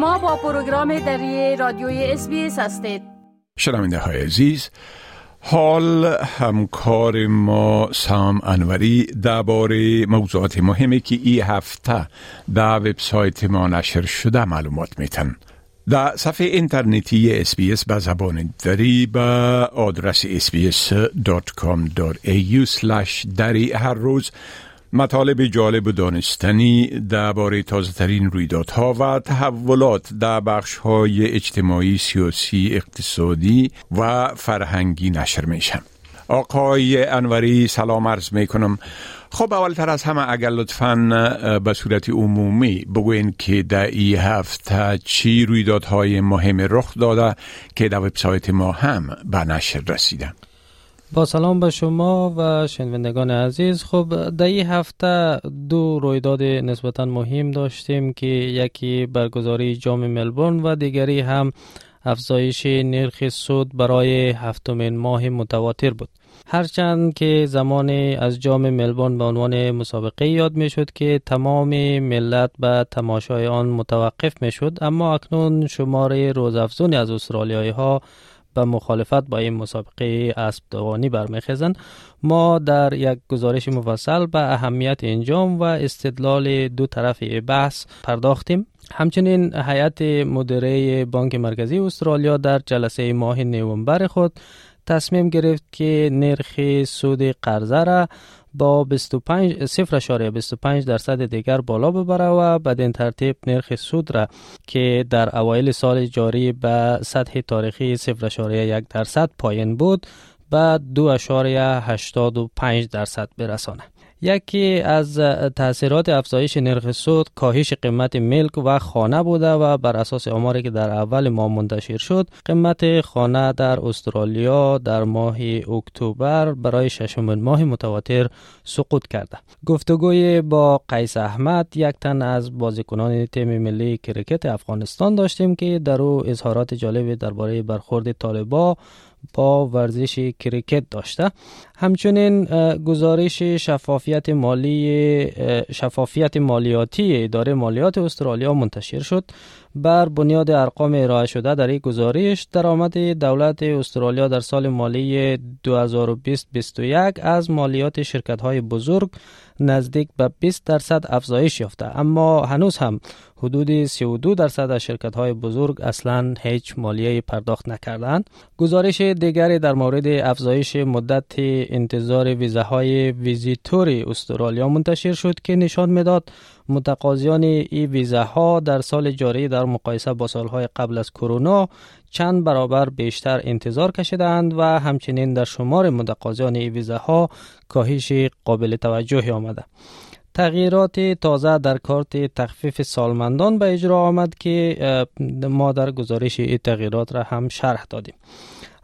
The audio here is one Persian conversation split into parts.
شما با پروگرام دری رادیوی SBS هستید. شنونده های عزیز حال همکار ما سام انوری درباره موضوعات مهمی که ای هفته در وبسایت ما نشر شده معلومات میتن. در صفحه اینترنتی SBS به زبان دری به آدرس sbs.com.au دری هر روز مطالب جالب و دانستنی درباره تازه ترین رویدادها و تحولات در بخش های اجتماعی، سیاسی، اقتصادی و فرهنگی نشر میشن. آقای انوری سلام عرض می کنم خب اولتر از همه اگر لطفا به صورت عمومی بگوین که در ای هفته چی رویدادهای مهم رخ داده که در وبسایت ما هم به نشر رسیدن با سلام به شما و شنوندگان عزیز. خب در این هفته دو رویداد نسبتا مهم داشتیم که یکی برگزاری جام ملبورن و دیگری هم افزایش نرخ سود برای هفتمین ماه متواتر بود. هرچند که زمان از جام ملبورن به عنوان مسابقه یاد می شد که تمام ملت به تماشای آن متوقف می شد اما اکنون شماره روزافزونی از استرالیایی ها به مخالفت با این مسابقه اسب دوانی برمیخیزند. ما در یک گزارش مفصل به اهمیت انجام و استدلال دو طرف بحث پرداختیم. همچنین هیئت مدیره بانک مرکزی استرالیا در جلسه ماه نوامبر خود تصمیم گرفت که نرخ سود قرضه را با 25 0.25 درصد دیگر بالا ببره و بدین ترتیب نرخ سود را که در اوایل سال جاری به سطح تاریخی 0.1 درصد پایین بود به 2.85 درصد برسانه. یکی از تاثیرات افزایش نرخ سود کاهش قیمت ملک و خانه بوده و بر اساس آماری که در اول ماه منتشر شد قیمت خانه در استرالیا در ماه اکتبر برای ششمین ماه متواتر سقوط کرده. گفتگوی با قیس احمد یک تن از بازیکنان تیم ملی کرکت افغانستان داشتیم که در او اظهارات جالبی درباره برخورد طالبا با ورزش کریکت داشته. همچنین گزارش شفافیت مالی شفافیت مالیاتی اداره مالیات استرالیا منتشر شد. بر بنیاد ارقام ارائه شده در این گزارش درآمد دولت استرالیا در سال مالی 2020-21 از مالیات شرکت های بزرگ نزدیک به 20 درصد افزایش یافته. اما هنوز هم حدود 32 درصد از شرکت های بزرگ اصلا هیچ مالیه پرداخت نکردند. گزارش دیگری در مورد افزایش مدت انتظار ویزاهای ویزیتوری استرالیا منتشر شد که نشان می‌داد متقاضیان این ویزاها در سال جاری در مقایسه با سالهای قبل از کرونا چند برابر بیشتر انتظار کشیدند و همچنین در شمار متقاضیان این ویزاها کاهش قابل توجهی آمده. تغییرات تازه در کارت تخفیف سالمندان به اجرا آمد که ما در گزارش این تغییرات را هم شرح دادیم.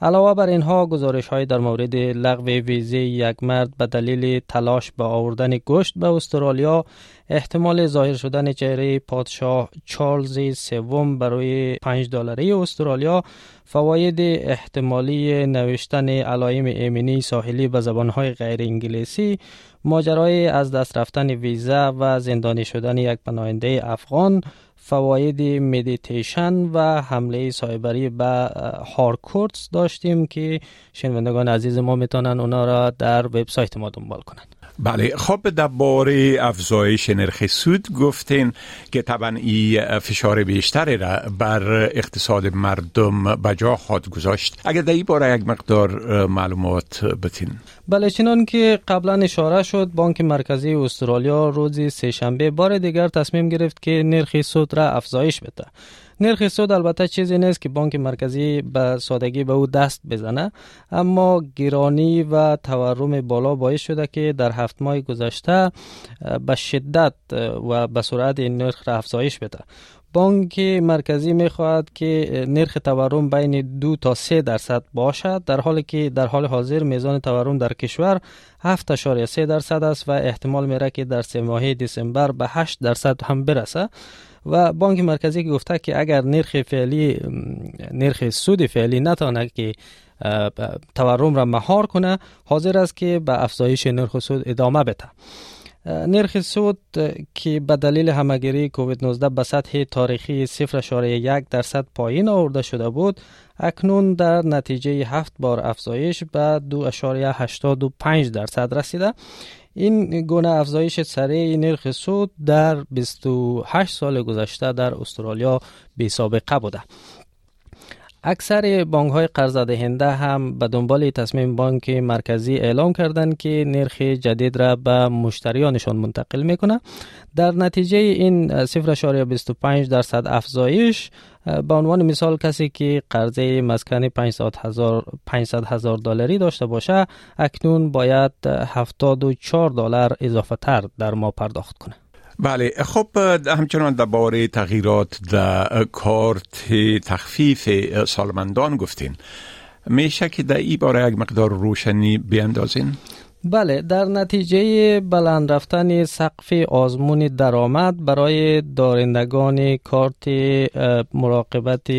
علاوه بر اینها گزارش های در مورد لغو ویزه یک مرد به دلیل تلاش به آوردن گوشت به استرالیا احتمال ظاهر شدن چهره پادشاه چارلز سوم برای 5 دلاری استرالیا فواید احتمالی نوشتن علایم ایمنی ساحلی به زبانهای غیر انگلیسی ماجرای از دست رفتن ویزا و زندانی شدن یک پناهنده افغان فواید مدیتیشن و حمله سایبری به هارکورتس داشتیم که شنوندگان عزیز ما می‌تونن اونا را در وبسایت ما دنبال کنند بله خب درباره افزایش نرخ سود گفتین که طبعا این فشار بیشتری را بر اقتصاد مردم بجا خواهد گذاشت. اگر در این باره یک مقدار معلومات بدین بله چنان که قبلا اشاره شد بانک مرکزی استرالیا روز سهشنبه بار دیگر تصمیم گرفت که نرخ سود را افزایش بده. نرخ سود البته چیزی نیست که بانک مرکزی به سادگی به او دست بزنه اما گرانی و تورم بالا باعث شده که در هفت ماه گذشته به شدت و به سرعت نرخ را افزایش بده. بانک مرکزی می خواهد که نرخ تورم بین دو تا سه درصد باشد در حالی که در حال حاضر میزان تورم در کشور 7.3 درصد است و احتمال میره که در سه ماه دسامبر به 8 درصد هم برسه و بانک مرکزی گفته که اگر نرخ فعلی نرخ سود فعلی نتانه که تورم را مهار کنه حاضر است که به افزایش نرخ سود ادامه بده. نرخ سود که به دلیل همگیری کووید 19 به سطح تاریخی 0.1 درصد پایین آورده شده بود اکنون در نتیجه هفت بار افزایش به 2.85 درصد رسیده. این گونه افزایش سریع نرخ سود در 28 سال گذشته در استرالیا بی سابقه بوده. اکثر بانک های قرض دهنده هم به دنبال تصمیم بانک مرکزی اعلام کردند که نرخ جدید را به مشتریانشان منتقل می‌کنه. در نتیجه این 0.25 درصد افزایش به عنوان مثال کسی که قرضه مسکن 500 هزار 500 هزار دلاری داشته باشه اکنون باید 74 دلار اضافه تر در ما پرداخت کنه. بله خب همچنان باره تغییرات در کارت تخفیف سالمندان گفتین میشه که در ای باره یک مقدار روشنی بیندازین؟ بله در نتیجه بلند رفتن سقف آزمون درآمد برای دارندگان کارت مراقبت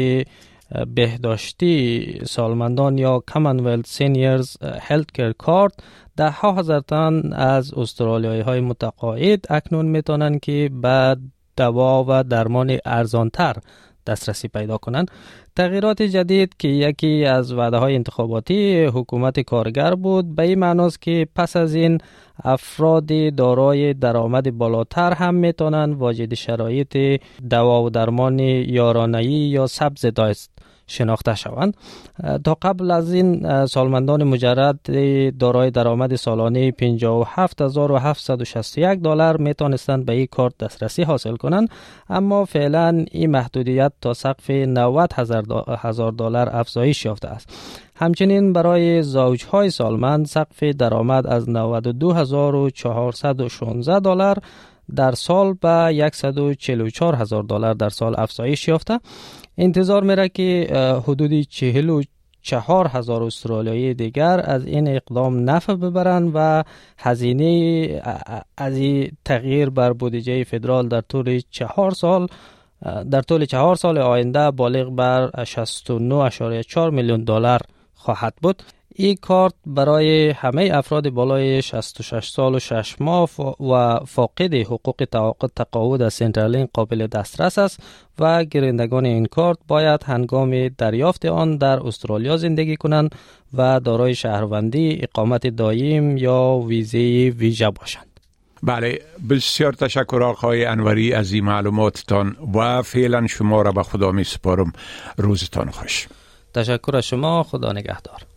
بهداشتی سالمندان یا کامنولت سینیرز هلت کر کارت ده ها هزار تن از استرالیایی های متقاعد اکنون می‌تونن که به دوا و درمان ارزانتر دسترسی پیدا کنند تغییرات جدید که یکی از وعده های انتخاباتی حکومت کارگر بود به این معناست که پس از این افراد دارای درآمد بالاتر هم می‌تونن واجد شرایط دوا و درمان یارانهی یا سبز شناخته شوند. تا قبل از این سالمندان مجرد دارای درآمد سالانه 57761 دلار می توانستند به این کارت دسترسی حاصل کنند. اما فعلا این محدودیت تا سقف 90 هزار دلار افزایش یافته است. همچنین برای زوجهای سالمند سقف درآمد از 92416 دلار در سال به 144 هزار دلار در سال افزایش یافته. انتظار میره که حدود چهل و چهار هزار استرالیایی دیگر از این اقدام نفع ببرند و هزینه از این تغییر بر بودجه فدرال در طول چهار سال در طول چهار سال آینده بالغ بر 69.4 میلیون دلار خواهد بود. این کارت برای همه افراد بالای 66 سال و 6 ماه و فاقد حقوق توقع تقاعد از سنترالین قابل دسترس است و گیرندگان این کارت باید هنگام دریافت آن در استرالیا زندگی کنند و دارای شهروندی اقامت دایم یا ویزه ویژه باشند. بله بسیار تشکر آقای انوری از این معلوماتتان و فعلا شما را به خدا می سپارم. روزتان خوش. تشکر از شما خدا نگهدار.